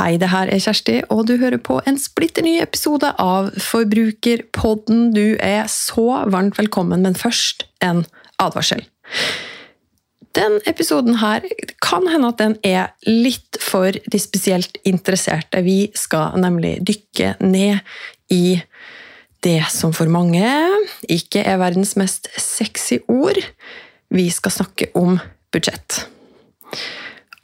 Hei, det her er Kjersti, og du hører på en splitter ny episode av Forbrukerpodden. Du er så varmt velkommen, men først en advarsel. Den episoden her kan hende at den er litt for de spesielt interesserte. Vi skal nemlig dykke ned i det som for mange ikke er verdens mest sexy ord. Vi skal snakke om budsjett.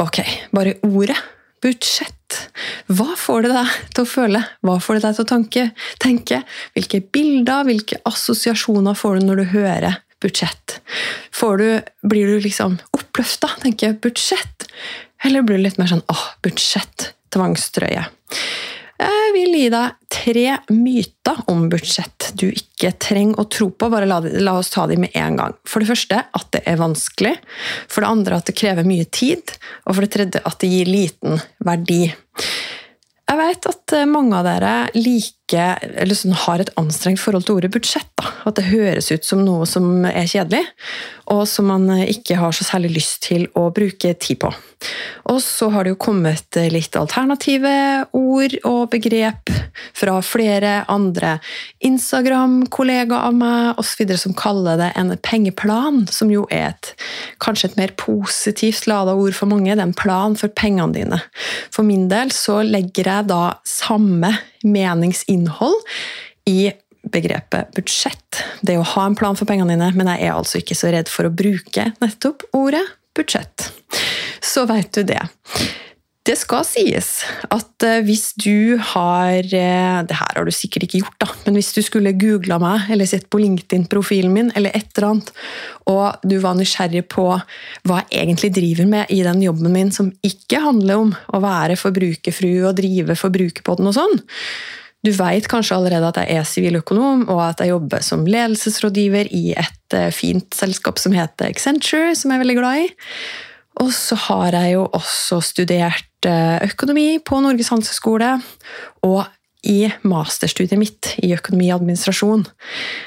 Ok, bare ordet budsjett. Hva får det deg til å føle? Hva får det deg til å tanke, tenke? Hvilke bilder, hvilke assosiasjoner får du når du hører budsjett? Du, blir du liksom oppløfta, tenker budsjett? Eller blir du litt mer sånn åh, budsjett, tvangstrøye? Jeg vil gi deg tre myter om budsjett du ikke trenger å tro på. Bare la, la, oss ta dem med en gang. For det første at det er vanskelig. For det andre at det krever mye tid. Og for det tredje at det gir liten verdi. Jeg vet at mange av dere liker, eller sånn, har et anstrengt forhold til ordet budsjett. Da. At det høres ut som noe som er kjedelig, og som man ikke har så særlig lyst til å bruke tid på. Og så har det jo kommet litt alternative ord og begrep fra flere andre Instagram-kollegaer av meg osv. som kaller det en pengeplan, som jo er et kanskje et mer positivt lada ord for mange. Det er en plan for pengene dine. For min del så legger jeg da samme meningsinnhold i begrepet budsjett. Det å ha en plan for pengene dine, men jeg er altså ikke så redd for å bruke nettopp ordet budsjett. Så veit du det. Det skal sies at eh, hvis du har eh, Det her har du sikkert ikke gjort, da, men hvis du skulle googla meg eller sett på LinkedIn-profilen min, eller et eller annet, og du var nysgjerrig på hva jeg egentlig driver med i den jobben min som ikke handler om å være forbrukerfrue og drive forbrukerpodden og sånn, du vet kanskje allerede at jeg er siviløkonom, og at jeg jobber som ledelsesrådgiver i et eh, fint selskap som heter Accenture, som jeg er veldig glad i. Og så har jeg jo også studert eh, økonomi på Norges handelshøyskole, og i masterstudiet mitt i økonomi og administrasjon.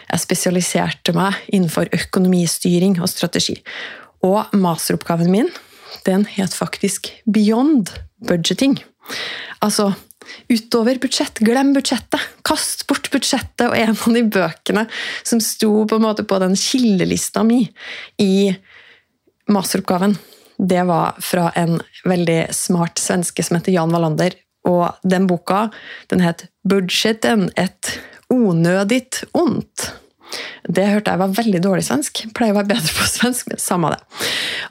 Jeg spesialiserte meg innenfor økonomistyring og strategi. Og masteroppgaven min den het faktisk Beyond Budgeting. Altså utover budsjett. Glem budsjettet! Kast bort budsjettet! Og en av de bøkene som sto på, på den kildelista mi i masteroppgaven, det var fra en veldig smart svenske som heter Jan Wallander. Og den boka den het 'Budgeten et onødigt ondt'. Det hørte jeg var veldig dårlig svensk. Pleier å være bedre på svensk, men samme det.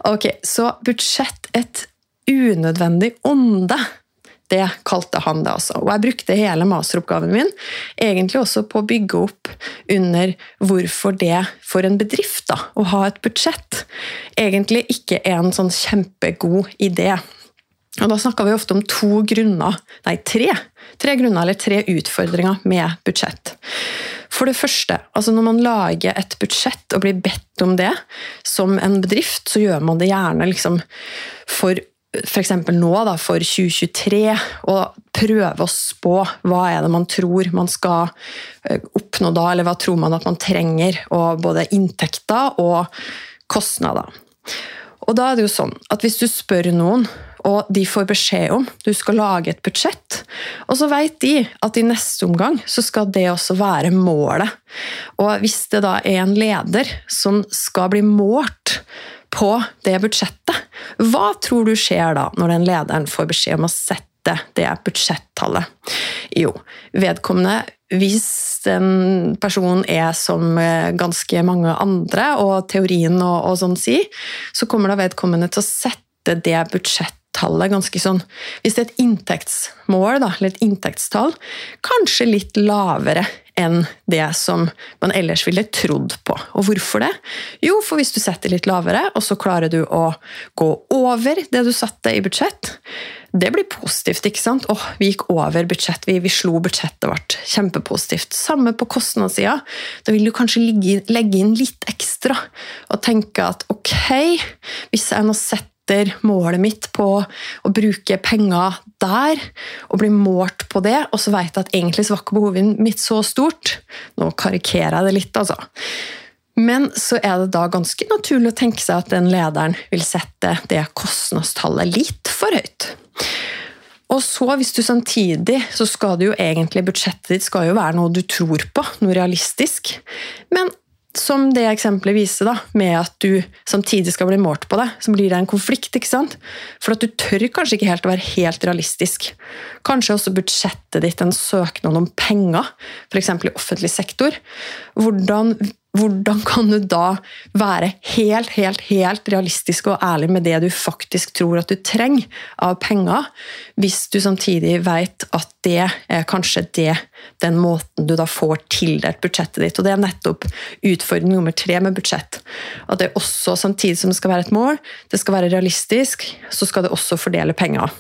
Ok, Så budsjett et unødvendig onde. Det kalte han det, altså. Og jeg brukte hele masteroppgaven min egentlig også på å bygge opp under hvorfor det for en bedrift da, å ha et budsjett egentlig ikke er en sånn kjempegod idé. Og Da snakka vi ofte om to grunner, nei tre, tre grunner eller tre utfordringer med budsjett. For det første, altså når man lager et budsjett og blir bedt om det som en bedrift, så gjør man det gjerne liksom for f.eks. nå, da, for 2023, og prøve å spå hva er det man tror man skal eh, oppnå da, eller hva tror man at man trenger, og både inntekter og kostnader. Og da er det jo sånn at hvis du spør noen, og de får beskjed om du skal lage et budsjett, og så vet de at i neste omgang så skal det også være målet. Og hvis det da er en leder som skal bli målt på det budsjettet, hva tror du skjer da, når den lederen får beskjed om å sette det budsjettallet? Jo, vedkommende hvis en person er som eh, ganske mange andre, og teorien og, og sånn sier, så kommer da vedkommende til å sette det budsjettallet ganske sånn Hvis det er et inntektsmål, da, eller et inntektstall, kanskje litt lavere enn det som man ellers ville trodd på. Og hvorfor det? Jo, for hvis du setter litt lavere, og så klarer du å gå over det du satte i budsjett, Det blir positivt. ikke sant? Åh, vi gikk over budsjett, vi, vi slo budsjettet vårt. Kjempepositivt. Samme på kostnadssida. Da vil du kanskje legge, inn litt ekstra og tenke at ok, hvis jeg nå setter målet mitt på å bruke penger der, og blir målt på det, og så vet jeg at egentlig så var ikke behovet mitt så stort Nå karikerer jeg det litt, altså. Men så er det da ganske naturlig å tenke seg at den lederen vil sette det kostnadstallet litt for høyt. Og så, hvis du samtidig, så skal det jo egentlig budsjettet ditt skal jo være noe du tror på, noe realistisk. Men som det eksempelet viser, da, med at du samtidig skal bli målt på det, så blir det en konflikt. ikke sant? For at du tør kanskje ikke helt å være helt realistisk. Kanskje også budsjettet ditt en søknad om penger, f.eks. i offentlig sektor. Hvordan hvordan kan du da være helt, helt, helt realistisk og ærlig med det du faktisk tror at du trenger av penger, hvis du samtidig vet at det er kanskje det, den måten du da får tildelt budsjettet ditt. Og det er nettopp utfordring nummer tre med budsjett. At det også, samtidig som det skal være et mål, det skal være realistisk, så skal det også fordele penger.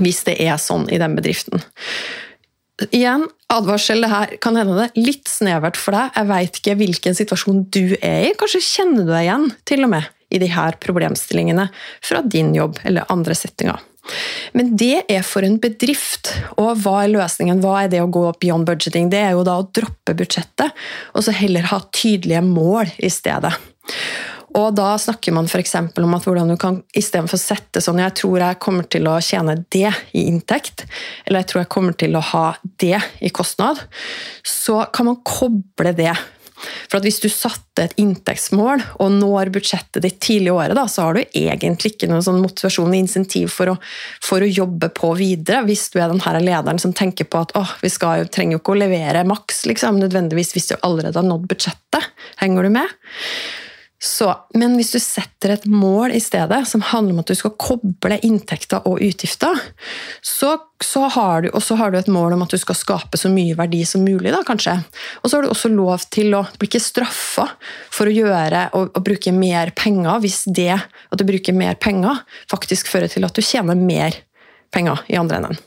Hvis det er sånn i den bedriften. Igjen, advarsel, det her kan hende det er litt snevert for deg. Jeg veit ikke hvilken situasjon du er i. Kanskje kjenner du deg igjen til og med i de her problemstillingene fra din jobb eller andre settinger. Men det er for en bedrift. Og hva er løsningen? Hva er det å gå beyond budgeting? Det er jo da å droppe budsjettet, og så heller ha tydelige mål i stedet. Og da snakker man f.eks. om at hvordan du kan istedenfor sette sånn Jeg tror jeg kommer til å tjene det i inntekt, eller jeg tror jeg kommer til å ha det i kostnad, så kan man koble det. For at Hvis du satte et inntektsmål og når budsjettet ditt tidlig i året, da, så har du egentlig ikke noen sånn motivasjon og insentiv for å, for å, jobbe på videre. Hvis du er den her lederen som tenker på at åh, vi skal, trenger jo ikke å levere maks liksom, nødvendigvis hvis du allerede har nådd budsjettet. Henger du med? Så, men hvis du setter et mål i stedet, som handler om at du skal koble inntekter og utgifter, så, så har du, og så har du et mål om at du skal skape så mye verdi som mulig. Da, kanskje. Og så har du også lov til å bli ikke straffa for å gjøre og, og, bruke mer penger, hvis det at du bruker mer penger, faktisk fører til at du tjener mer penger i andre enden.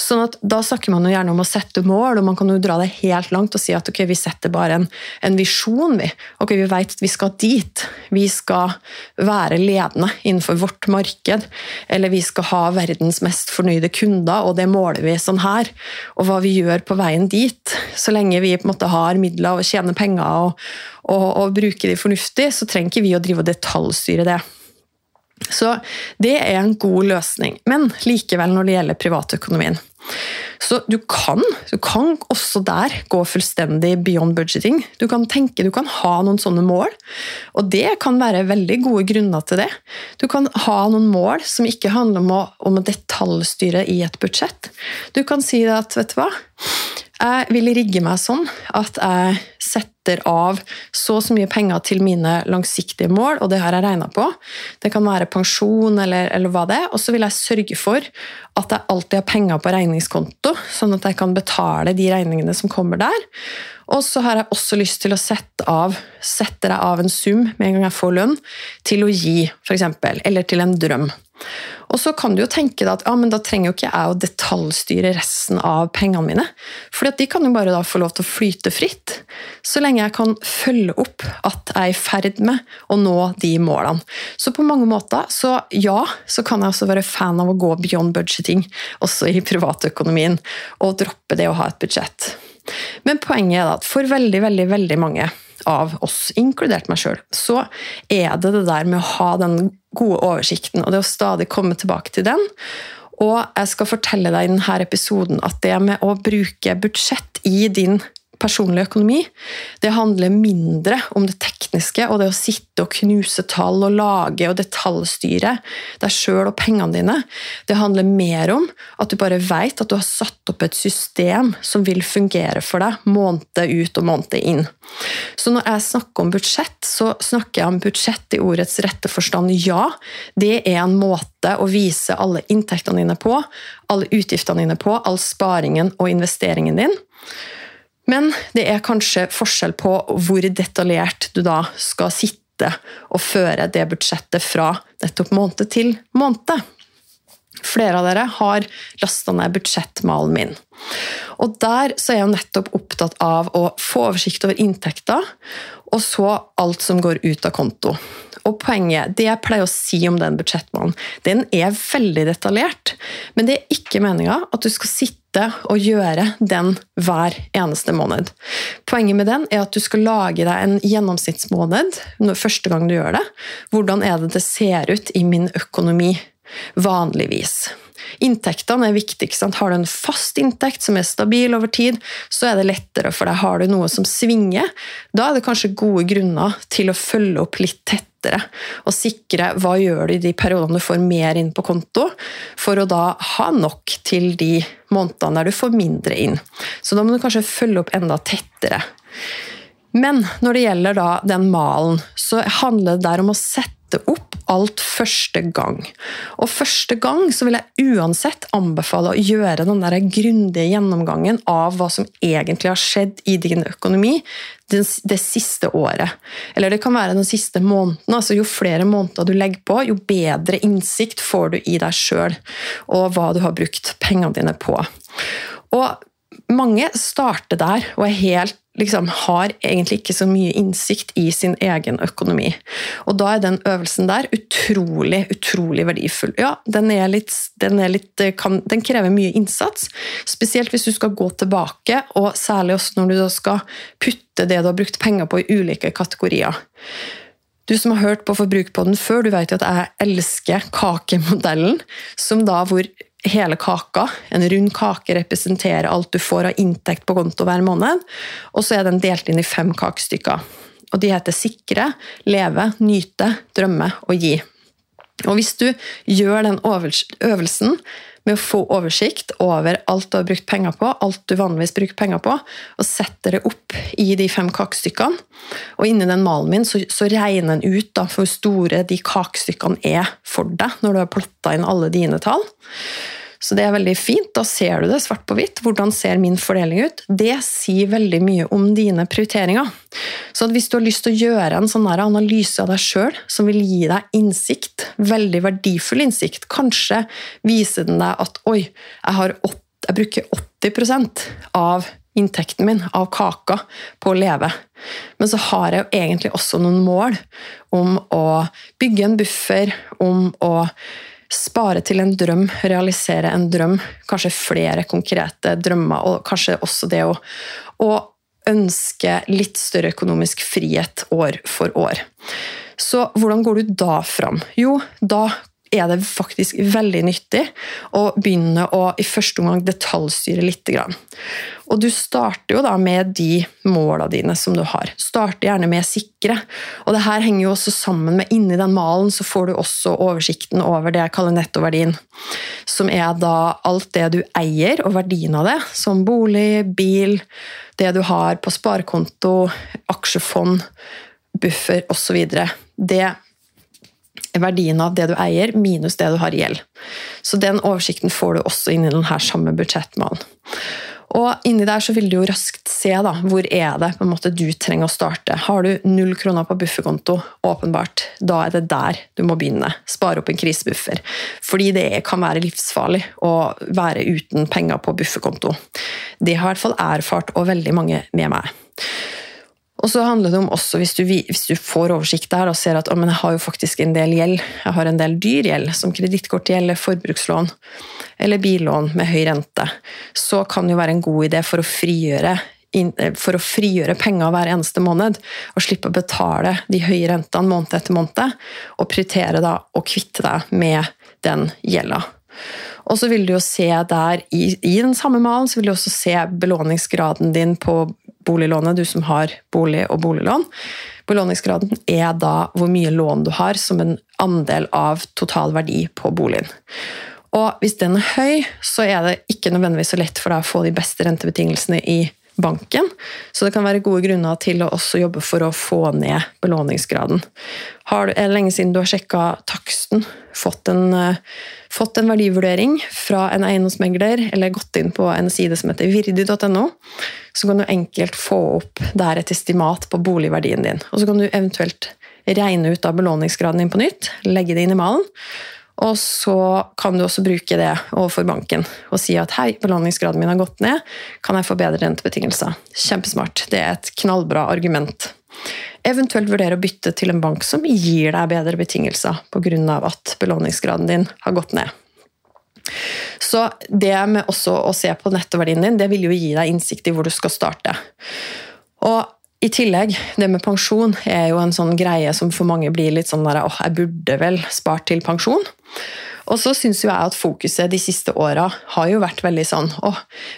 Sånn at Da snakker man jo gjerne om å sette mål, og man kan jo dra det helt langt og si at ok, vi setter bare en, en visjon. Vi Ok, vi vet at vi skal dit. Vi skal være ledende innenfor vårt marked. Eller vi skal ha verdens mest fornøyde kunder, og det måler vi sånn her. Og hva vi gjør på veien dit. Så lenge vi på en måte har midler og tjener penger og, og, og bruker de fornuftig, så trenger ikke vi å drive og detaljstyre det. Så det er en god løsning. Men likevel når det gjelder privatøkonomien. Så du kan, du kan også der gå fullstendig beyond budgeting. Du kan tenke, du kan ha noen sånne mål, og det kan være veldig gode grunner til det. Du kan ha noen mål som ikke handler om å, om å detaljstyre i et budsjett. Du kan si at, vet du hva jeg vil rigge meg sånn at jeg setter av så og så mye penger til mine langsiktige mål, og det har jeg regna på. Det kan være pensjon eller, eller hva det er. Og så vil jeg sørge for at jeg alltid har penger på regningskonto, sånn at jeg kan betale de regningene som kommer der. Og så har jeg også lyst til å sette av setter jeg av en sum med en gang jeg får lønn, til å gi, f.eks., eller til en drøm. Og så kan du jo tenke deg at ja, men da trenger jo ikke jeg å detaljstyre resten av pengene mine. For de kan jo bare da få lov til å flyte fritt, så lenge jeg kan følge opp at jeg er i ferd med å nå de målene. Så på mange måter, så ja, så kan jeg også være fan av å gå beyond budgeting, også i privatøkonomien, og droppe det å ha et budsjett. Men poenget er at for veldig, veldig, veldig mange av oss, inkludert meg sjøl, så er det det der med å ha den gode oversikten, og det å stadig komme tilbake til den. Og jeg skal fortelle deg i denne episoden at det med å bruke budsjett i din personlig økonomi. Det handler mindre om det tekniske og det å sitte og knuse tall og lage og detaljstyre deg sjøl og pengene dine. Det handler mer om at du bare vet at du har satt opp et system som vil fungere for deg måned ut og måned inn. Så når jeg snakker om budsjett, så snakker jeg om budsjett i ordets rette forstand. Ja, det er en måte å vise alle inntektene dine på, alle utgiftene dine på, all sparingen og investeringen din. Men det er kanskje forskjell på hvor detaljert du da skal sitte og føre det budsjettet fra nettopp måned til måned. Flere av dere har lasta ned budsjettmalen min. Og Der så er jeg nettopp opptatt av å få oversikt over inntekter, og så alt som går ut av konto. Og poenget, Det jeg pleier å si om den budsjettmalen, den er veldig detaljert. Men det er ikke meninga at du skal sitte og gjøre den hver eneste måned. Poenget med den er at du skal lage deg en gjennomsnittsmåned første gang du gjør det. Hvordan er det det ser ut i min økonomi vanligvis? Inntektene er viktig. Har du en fast inntekt som er stabil over tid, så er det lettere for deg. Har du noe som svinger, da er det kanskje gode grunner til å følge opp litt tettere og sikre hva gjør du i de periodene du får mer inn på konto, for å da ha nok til de månedene der du får mindre inn. Så da må du kanskje følge opp enda tettere. Men når det gjelder den malen, så handler det der om å sette opp alt første gang. Og første gang så vil jeg uansett anbefale å gjøre den der grundige gjennomgangen av hva som egentlig har skjedd i din økonomi det, siste året. Eller det kan være den siste måneden. altså Jo flere måneder du legger på, jo bedre innsikt får du i deg sjøl og hva du har brukt pengene dine på. Og mange starter der og er helt liksom har egentlig ikke så mye innsikt i sin egen økonomi. Og da er den øvelsen der utrolig, utrolig verdifull. Ja, den, litt, den, litt, kan, den krever mye innsats, spesielt hvis du skal gå tilbake, og særlig også når du skal putte det du har brukt penger på i ulike kategorier. Du som har hørt på Forbrukerpodden før, du vet at jeg elsker kakemodellen, som da hvor hele kaka. En rund kake representerer alt du får av inntekt på konto hver måned. Og så er den delt inn i fem kakestykker. Og de heter sikre, leve, nyte, drømme og gi. Og hvis du gjør den øvelsen med å få oversikt over alt du har brukt penger på, alt du vanligvis bruker penger på, og setter det opp i de fem kakestykkene. Og inni den malen min så, så regner den ut da, hvor store de kakestykkene er for deg, når du har plotta inn alle dine tall. Så det er veldig fint. Da ser du det svart på hvitt. Hvordan ser min fordeling ut? Det sier veldig mye om dine prioriteringer. Så hvis du har lyst til å gjøre en sånn analyse av deg sjøl som vil gi deg innsikt, veldig verdifull innsikt, kanskje viser den deg at oi, jeg, 8, jeg bruker 80% av inntekten min, av kaka, på å leve. Men så har jeg jo egentlig også noen mål om å bygge en buffer, om å spare til en drøm, realisere en drøm, kanskje flere konkrete drømmer, og kanskje også det å, å ønske litt større økonomisk frihet år for år. Så hvordan går du da fram? Jo, da er det faktisk veldig nyttig å begynne å i første omgang detaljstyre litt. Og du starter jo da med de måla dine som du har. Starter gjerne med sikre. Og det her henger jo også sammen med inni den malen så får du også oversikten over det jeg kaller nettoverdien. Som er da alt det du eier, og verdien av det. Som bolig, bil, det du har på sparekonto, aksjefond, buffer osv. Det verdien av det du eier, minus det du har i gjeld. Så den oversikten får du også inn i denne samme budsjettmalen. Og inni der så vil du jo raskt se da, hvor er det på en måte du trenger å starte. Har du null kroner på bufferkonto, åpenbart, da er det der du må begynne. Spare opp en krisebuffer. Fordi det kan være livsfarlig å være uten penger på bufferkonto. Det har i hvert fall erfart, og veldig mange med meg. Og så handler det om også, hvis du, hvis du får oversikt der og ser at jeg har jo faktisk en del gjeld, jeg har en del dyr gjeld, som kredittkortgjeld forbrukslån eller billån med høy rente, så kan det jo være en god idé for å frigjøre for å frigjøre penger hver eneste måned og slippe å betale de høye rentene måned etter måned, og prioritere da å kvitte deg med den gjelda. Og så vil du jo se der, i, i den samme malen, så vil du også se belåningsgraden din på boliglånet, du som har bolig og boliglån. Belåningsgraden er da hvor mye lån du har som en andel av total verdi på boligen. Og hvis den er høy, så er det ikke nødvendigvis så lett for deg å få de beste rentebetingelsene i banken. Så det kan være gode grunner til å også jobbe for å få ned belåningsgraden. Har du, er det lenge siden du har sjekka taksten, fått en, uh, fått en, verdivurdering fra en eiendomsmegler, eller gått inn på en side som heter virdi.no, så kan du enkelt få opp der et estimat på boligverdien din. Og så kan du eventuelt regne ut av belåningsgraden din på nytt, legge det inn i malen, Og så kan du også bruke det overfor banken og si at hei, belåningsgraden min har gått ned, kan jeg få bedre rentebetingelser? Kjempesmart. Det er et knallbra argument. Eventuelt vurdere å bytte til en bank som gir deg bedre betingelser pga. at belåningsgraden din har gått ned. Så det med også å se på nettoverdien din, det vil jo gi deg innsikt i hvor du skal starte. Og i tillegg, det med pensjon er jo en sånn greie som for mange blir litt sånn der åh, jeg burde vel spart til pensjon. Og så syns jeg at fokuset de siste åra har jo vært veldig sånn å,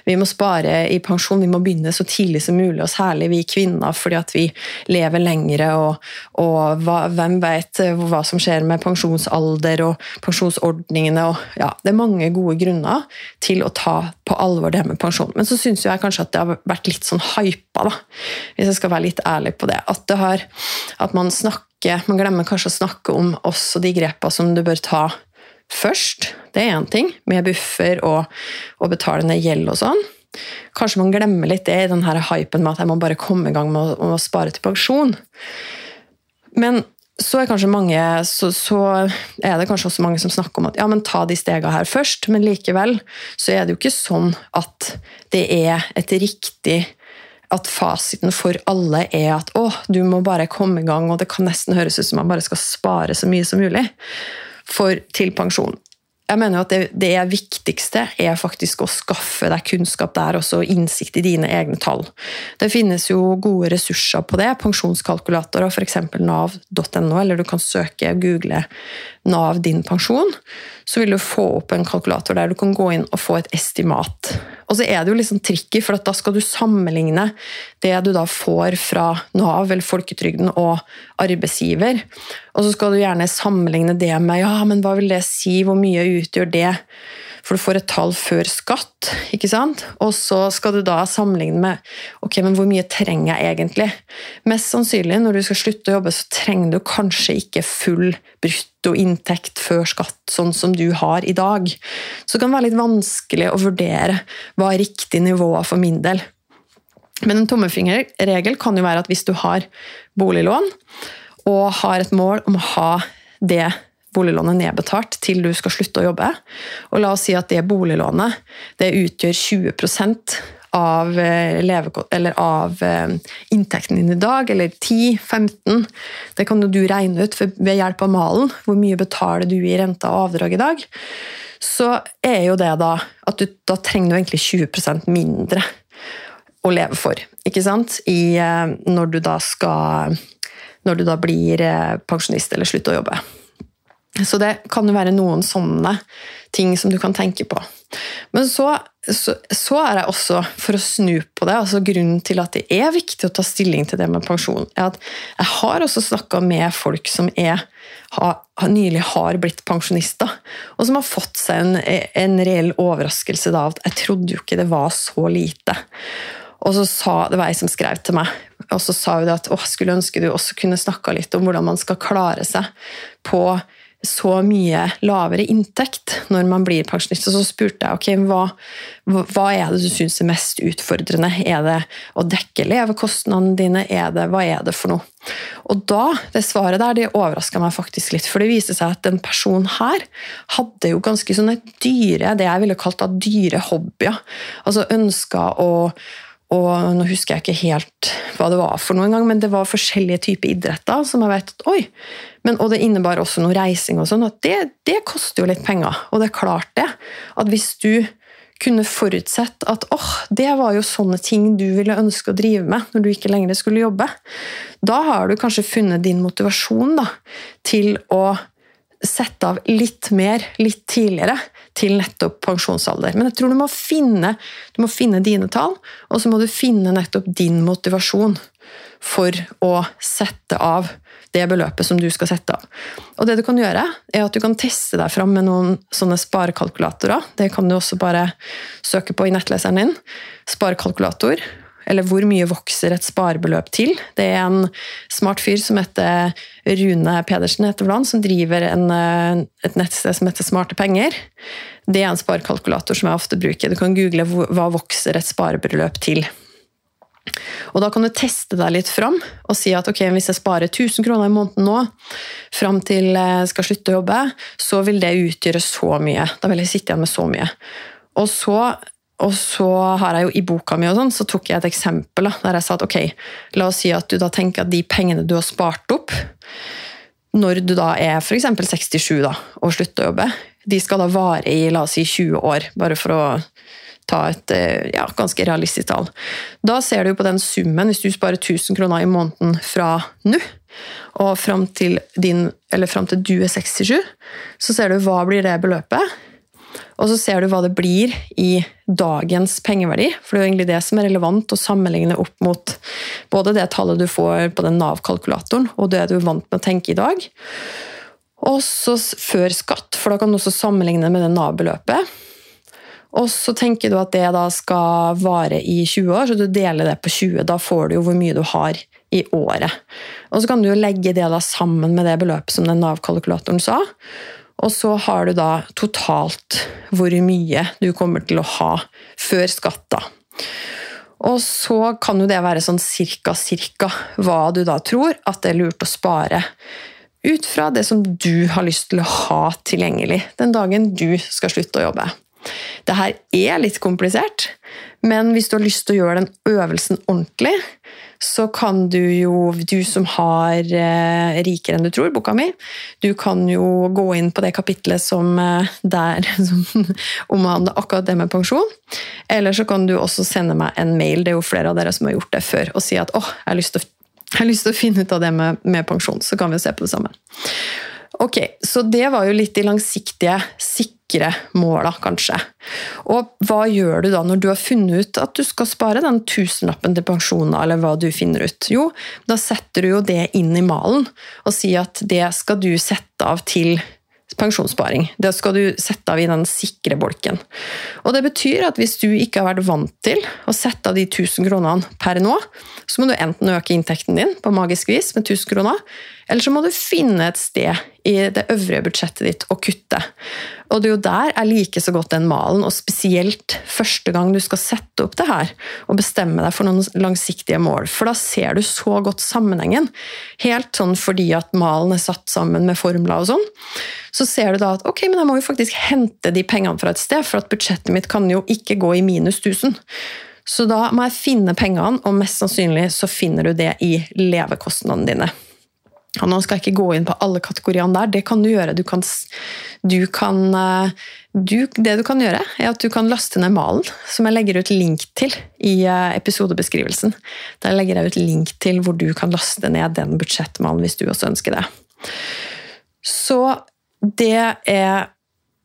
vi må spare i pensjon, vi må begynne så tidlig som mulig, og særlig vi kvinner, fordi at vi lever lengre, og, og hva, hvem vet hva som skjer med pensjonsalder og pensjonsordningene, og ja, det er mange gode grunner til å ta på alvor det med pensjon. Men så syns jeg kanskje at det har vært litt sånn hypa, da, hvis jeg skal være litt ærlig på det. At, det har, at man snakker man glemmer kanskje å snakke om også de grepa som du bør ta først. Det er én ting, med buffer og, og betale gjeld og sånn. Kanskje man glemmer litt det i den hypen med at jeg må bare komme i gang med å, å spare til pensjon. Men så er, mange, så, så er det kanskje også mange som snakker om at ja, men ta de stegene her først, men likevel så er det jo ikke sånn at det er et riktig at fasiten for alle er at å, du må bare komme i gang, og det kan nesten høres ut som man bare skal spare så mye som mulig for, til pensjon. Jeg mener at det, det, viktigste er faktisk å skaffe deg kunnskap der også, innsikt i dine egne tall. Det finnes jo gode ressurser på det, pensjonskalkulatorer, f.eks. nav.no, eller du kan søke og google Nav din pensjon, så vil du få opp en kalkulator der du kan gå inn og få et estimat. Og så er det jo litt sånn tricky, for da skal du sammenligne det du da får fra Nav eller folketrygden og arbeidsgiver. Og så skal du gjerne sammenligne det med ja, men hva vil det si, hvor mye utgjør det? For du får et tall før skatt, ikke sant? og så skal du da sammenligne med ok, men hvor mye trenger jeg egentlig? Mest sannsynlig når du skal slutte å jobbe, så trenger du kanskje ikke full bruttoinntekt før skatt, sånn som du har i dag. Så det kan være litt vanskelig å vurdere hva er riktig nivå for min del. Men en tommefingerregel kan jo være at hvis du har boliglån og har et mål om å ha det boliglånet nedbetalt til du skal slutte å jobbe. Og la oss si at det boliglånet det utgjør 20 av, eh, av eh, inntekten din i dag, eller 10-15. Det kan du regne ut ved hjelp av malen. Hvor mye betaler du i rente og avdrag i dag? Så er jo det da at du, da trenger du egentlig 20% mindre å leve for. Ikke sant? I, eh, når du da skal Når du da blir pensjonist eller slutter å jobbe. Så det kan jo være noen sånne ting som du kan tenke på. Men så, så, så, er jeg også, for å snu på det, altså grunnen til at det er viktig å ta stilling til det med pensjon, er at jeg har også snakka med folk som er, har, nylig har blitt pensjonister, og som har fått seg en, en reell overraskelse da, at jeg trodde jo ikke det var så lite. Og så sa, Det var ei som skrev til meg, og så sa hun at å, skulle ønske du også kunne snakka litt om hvordan man skal klare seg på så mye lavere inntekt når man blir pensjonist. Og så spurte jeg ok, hva, hva er det du syns er mest utfordrende. Er det å dekke levekostnadene dine? Er det, hva er det for noe? Og da, Det svaret der det overraska meg faktisk litt, for det viste seg at den personen her hadde jo ganske sånne dyre, det jeg ville kalt da dyre hobbyer. Altså ønska å og nå husker jeg ikke helt hva det var for noe engang, men det var forskjellige typer idretter som jeg vet at oi, men, Og det innebar også noe reising og sånn, at det, det, koster jo litt penger. Og det er klart det, at hvis du kunne forutsett at åh, det var jo sånne ting du ville ønske å drive med når du ikke lenger skulle jobbe, da har du kanskje funnet din motivasjon da, til å sette av litt mer litt tidligere til nettopp pensjonsalder. Men jeg tror du må finne, du må finne dine tall, og så må du finne nettopp din motivasjon for å sette av det beløpet som du skal sette av. Og det du kan gjøre, er at du kan teste deg fram med noen sånne sparekalkulatorer. Det kan du også bare søke på i nettleseren din. Sparekalkulator eller hvor mye vokser et sparebeløp til? Det er en smart fyr som heter Rune Pedersen heter blant, som driver en, eh, et nettsted som heter Smarte penger. Det er en sparekalkulator som jeg ofte bruker. Du kan google hva vokser et sparebeløp til. Og da kan du teste deg litt fram og si at okay, hvis jeg sparer 1000 kroner i måneden nå, fram til jeg skal slutte å jobbe, så vil det utgjøre så mye. Da vil jeg sitte igjen med så mye. Og så, og så har jeg jo i boka mi og sånn, så tok jeg et eksempel da, der jeg sa at ok, la oss si at du da tenker at de pengene du har spart opp, når du da er f.eks. 67 da, og slutter å jobbe, de skal da vare i la oss si 20 år, bare for å ta et eh, ja, ganske realistisk tall. Da ser du på den summen, hvis du sparer 1000 kroner i måneden fra nå, og fram til, din, fram til du er 67, så ser du hva blir det beløpet. Og så ser du hva det blir i dagens pengeverdi, for det er jo egentlig det som er relevant å sammenligne opp mot både det tallet du får på den Nav-kalkulatoren, og det du er vant med å tenke i dag. Og så før skatt, for da kan du også sammenligne med det Nav-beløpet. Og så tenker du at det da skal vare i 20 år, så du deler det på 20. Da får du jo hvor mye du har i året. Og så kan du jo legge det da sammen med det beløpet som den Nav-kalkulatoren sa. Og så har du da totalt hvor mye du kommer til å ha før skatt. da. Og så kan jo det være sånn cirka, cirka hva du da tror at det er lurt å spare. Ut fra det som du har lyst til å ha tilgjengelig den dagen du skal slutte å jobbe. Det her er litt komplisert, men hvis du har lyst til å gjøre den øvelsen ordentlig, så kan du jo, du som har eh, Rikere enn du tror, boka mi, du kan jo gå inn på det kapitlet som eh, der som omhandler akkurat det med pensjon. Eller så kan du også sende meg en mail, det er jo flere av dere som har gjort det før, og si at åh, jeg har lyst til å, lyst til å finne ut av det med, med pensjon, så kan vi se på det sammen. Ok, Så det var jo litt de langsiktige, sikre måla, kanskje. Og hva gjør du da når du har funnet ut at du skal spare den tusenlappen til pensjonen, eller hva du finner ut? Jo, da setter du jo det inn i malen og sier at det skal du sette av til pensjonssparing. Det skal du sette av i den sikre bolken. Og Det betyr at hvis du ikke har vært vant til å sette av de 1000 kronene per nå, så må du enten øke inntekten din på magisk vis med 1000 kroner, eller så må du finne et sted i det øvrige budsjettet ditt å kutte. Og det er jo der jeg liker så godt den malen, og spesielt første gang du skal sette opp det her og bestemme deg for noen langsiktige mål, for da ser du så godt sammenhengen. Helt sånn fordi at malen er satt sammen med formler og sånn. Så ser du da at ok, men jeg må jo faktisk hente de pengene fra et sted, for at budsjettet mitt kan jo ikke gå i minus 1000. Så da må jeg finne pengene, og mest sannsynlig så finner du det i levekostnadene dine. Og nå skal jeg ikke gå inn på alle kategoriene der, det kan du gjøre. Du kan, du kan eh, du, det du kan gjøre, er at du kan laste ned malen, som jeg legger ut link til i eh, episodebeskrivelsen. Der legger jeg ut link til hvor du kan laste ned den budsjettmalen hvis du også ønsker det. Så det er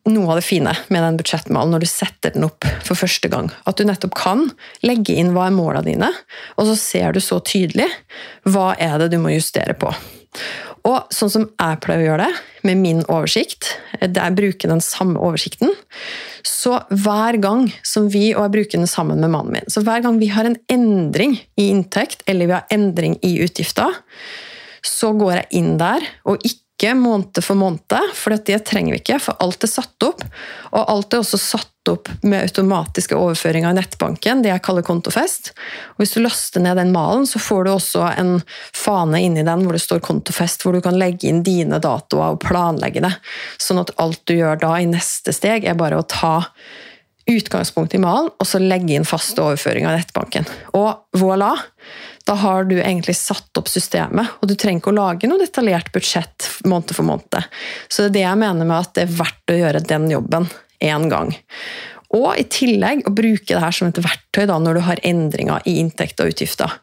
noe av det fine med den budsjettmalen når du setter den opp for første gang. At du nettopp kan legge inn hva er målene dine, og så ser du så tydelig hva er det du må justere på. Og sånn som jeg pleier å gjøre det, med min oversikt, der jeg bruker den samme oversikten Så hver gang som vi, og jeg bruker den sammen med mannen min, så hver gang vi har en endring i inntekt, eller vi har endring i utgifter, så går jeg inn der og ikke ikke måned for måned, for det trenger vi ikke, for alt er satt opp. Og alt er også satt opp med automatiske overføringer i nettbanken, det jeg kaller kontofest. Og hvis du laster ned den malen, så får du også en fane inni den hvor det står kontofest, hvor du kan legge inn dine datoer og planlegge det. Sånn at alt du gjør da i neste steg, er bare å ta utgangspunkt i malen, og så legge inn faste overføringer i nettbanken. Og voilà! Da har du egentlig satt opp systemet, og du trenger ikke å lage noe detaljert budsjett måned for måned. Så det er det jeg mener med at det er verdt å gjøre den jobben én gang. Og i tillegg å bruke det her som et verktøy da, når du har endringer i inntekt og utgifter.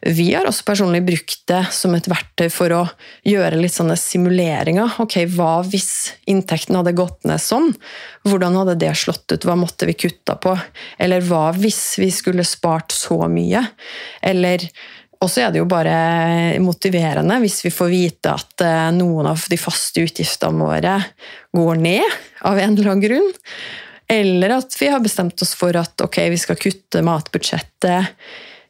Vi har også personlig brukt det som et verktøy for å gjøre litt sånne simuleringer. Ok, Hva hvis inntekten hadde gått ned sånn? Hvordan hadde det slått ut? Hva måtte vi kutta på? Eller hva hvis vi skulle spart så mye? Eller og så er det jo bare motiverende hvis vi får vite at eh, noen av de faste utgiftene våre går ned av en eller annen grunn. Eller at vi har bestemt oss for at ok, vi skal kutte matbudsjettet.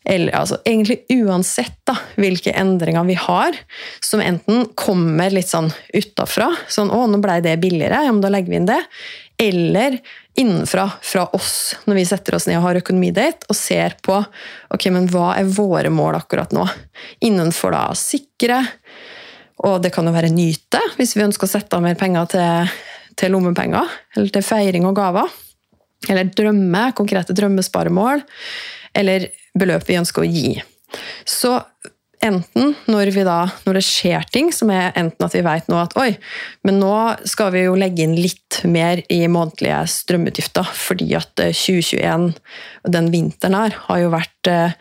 Eller altså, egentlig uansett da, hvilke endringer vi har, som enten kommer litt sånn utafra, sånn 'Å, nå blei det billigere, ja, men da legger vi inn det', Eller innenfra, fra oss, når vi setter oss ned og har økonomidate og ser på ok, men hva er våre mål akkurat nå. Innenfor da sikre, og det kan jo være nyte, hvis vi ønsker å sette av mer penger til, til lommepenger, eller til feiring og gaver. Eller drømme, konkrete drømmesparemål, eller beløp vi ønsker å gi. Så enten når, da, når, det skjer ting, som er enten at vi vet nå at oi, men nå skal vi jo legge inn litt mer i månedlige strømutgifter, fordi at 2021, eh, den vinteren her, har jo vært eh,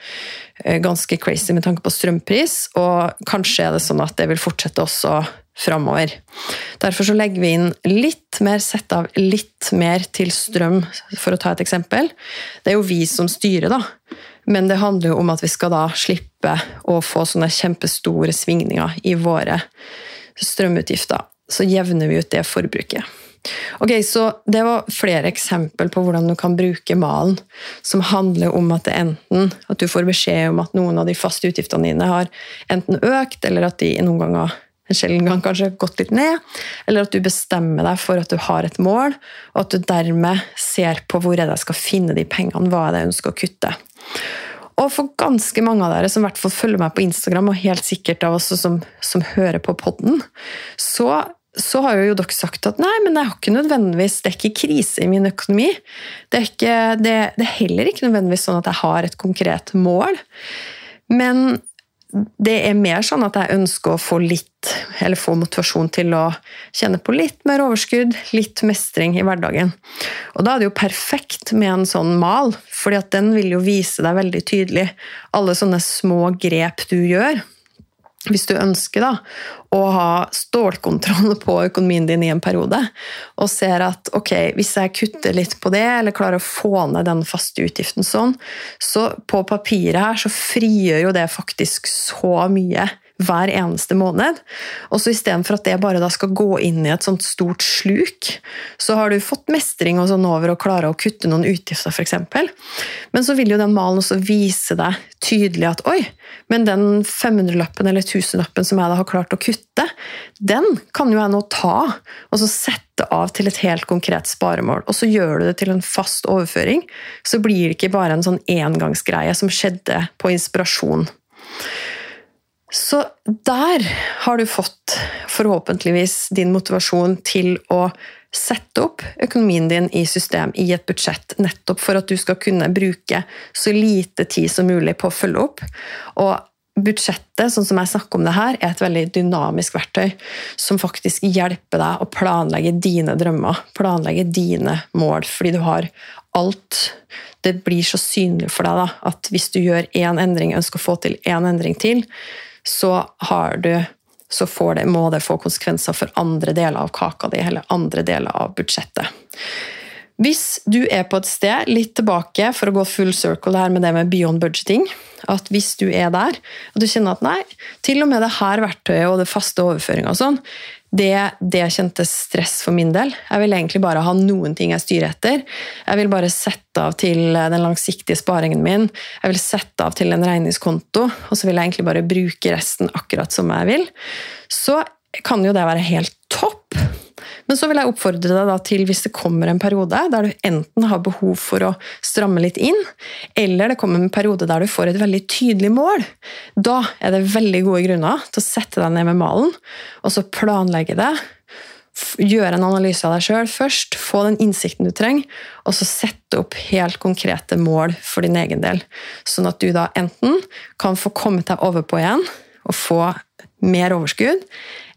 ganske crazy med tanke på strømpris, og kanskje er det sånn at det vil fortsette også framover. Derfor så legger vi inn litt mer, sett av litt mer til strøm, for å ta et eksempel. Det er jo vi som styrer, da. Men det handler jo om at vi skal da slippe å få sånne kjempestore svingninger i våre strømutgifter. Så jevner vi ut det forbruket. Ok, så Det var flere eksempel på hvordan du kan bruke malen, som handler om at det enten at du får beskjed om at noen av de faste utgiftene dine har enten økt, eller at de noen ganger en sjelden gang kanskje gått litt ned, eller at du bestemmer deg for at du har et mål, og at du dermed ser på hvor jeg skal finne de pengene, hva jeg ønsker å kutte. Og for ganske mange av dere som i hvert fall følger meg på Instagram, og helt sikkert av oss som, som hører på podden, så, så, har jo dere sagt at nei, men jeg har ikke nødvendigvis, det er ikke krise i min økonomi. Det er, ikke, det, det er heller ikke nødvendigvis sånn at jeg har et konkret mål. Men det er mer sånn at jeg ønsker å få litt, eller få motivasjon til å kjenne på litt mer overskudd, litt mestring i hverdagen. Og da er det jo perfekt med en sånn mal, fordi at den vil jo vise deg veldig tydelig alle sånne små grep du gjør hvis du ønsker da, å ha stålkontroll på økonomien din i en periode, og ser at ok, hvis jeg kutter litt på det, eller klarer å få ned den faste utgiften sånn, så på papiret her så frigjør jo det faktisk så mye hver eneste måned. Og så istedenfor at det bare skal gå inn i et sånt stort sluk, så har du fått mestring og sånn over å klare å kutte noen utgifter, f.eks. Men så vil jo den malen også vise deg tydelig at oi, men den 500-lappen eller 1000-lappen som jeg da har klart å kutte, den kan jo jeg nå ta og så sette av til et helt konkret sparemål. Og så gjør du det til en fast overføring. Så blir det ikke bare en sånn engangsgreie som skjedde på inspirasjon. Så der har du fått forhåpentligvis din motivasjon til å sette opp økonomien din i system i et budsjett, nettopp for at du skal kunne bruke så lite tid som mulig på å følge opp. Og budsjettet, sånn som jeg snakker om det her, er et veldig dynamisk verktøy som faktisk hjelper deg å planlegge dine drømmer, planlegge dine mål, fordi du har alt. Det blir så synlig for deg da, at hvis du gjør én endring, ønsker å få til én endring til, så, du, så det, må det få konsekvenser for andre deler av kaka di eller andre deler av budsjettet. Hvis du er på et sted, litt tilbake for å gå full circle her med det med beyond budgeting at Hvis du er der, og du kjenner at nei, til og med det her verktøyet og det faste overføringa sånn, det, det kjentes stress for min del. Jeg vil egentlig bare ha noen ting jeg styrer etter. Jeg vil bare sette av til den langsiktige sparingen min. Jeg vil sette av til en regningskonto, og så vil jeg egentlig bare bruke resten akkurat som jeg vil. Så kan jo det være helt topp. Men så vil jeg oppfordre deg til, hvis det kommer en periode der du enten har behov for å stramme litt inn, eller det kommer en periode der du får et veldig tydelig mål, da er det veldig gode grunner til å sette deg ned med malen og så planlegge det. Gjøre en analyse av deg sjøl først, få den innsikten du trenger, og så sette opp helt konkrete mål for din egen del. Sånn at du da enten kan få kommet deg over på igjen og få mer overskudd,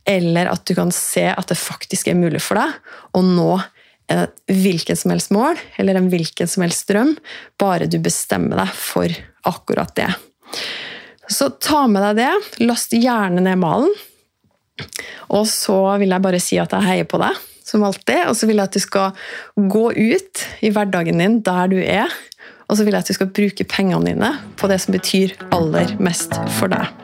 eller at du kan se at det faktisk er mulig for deg å nå et hvilken som helst mål eller en hvilken som helst drøm, bare du bestemmer deg for akkurat det. Så ta med deg det. Last gjerne ned malen. Og så vil jeg bare si at jeg heier på deg, som alltid. Og så vil jeg at du skal gå ut i hverdagen din der du er. Og så vil jeg at du skal bruke pengene dine på det som betyr aller mest for deg.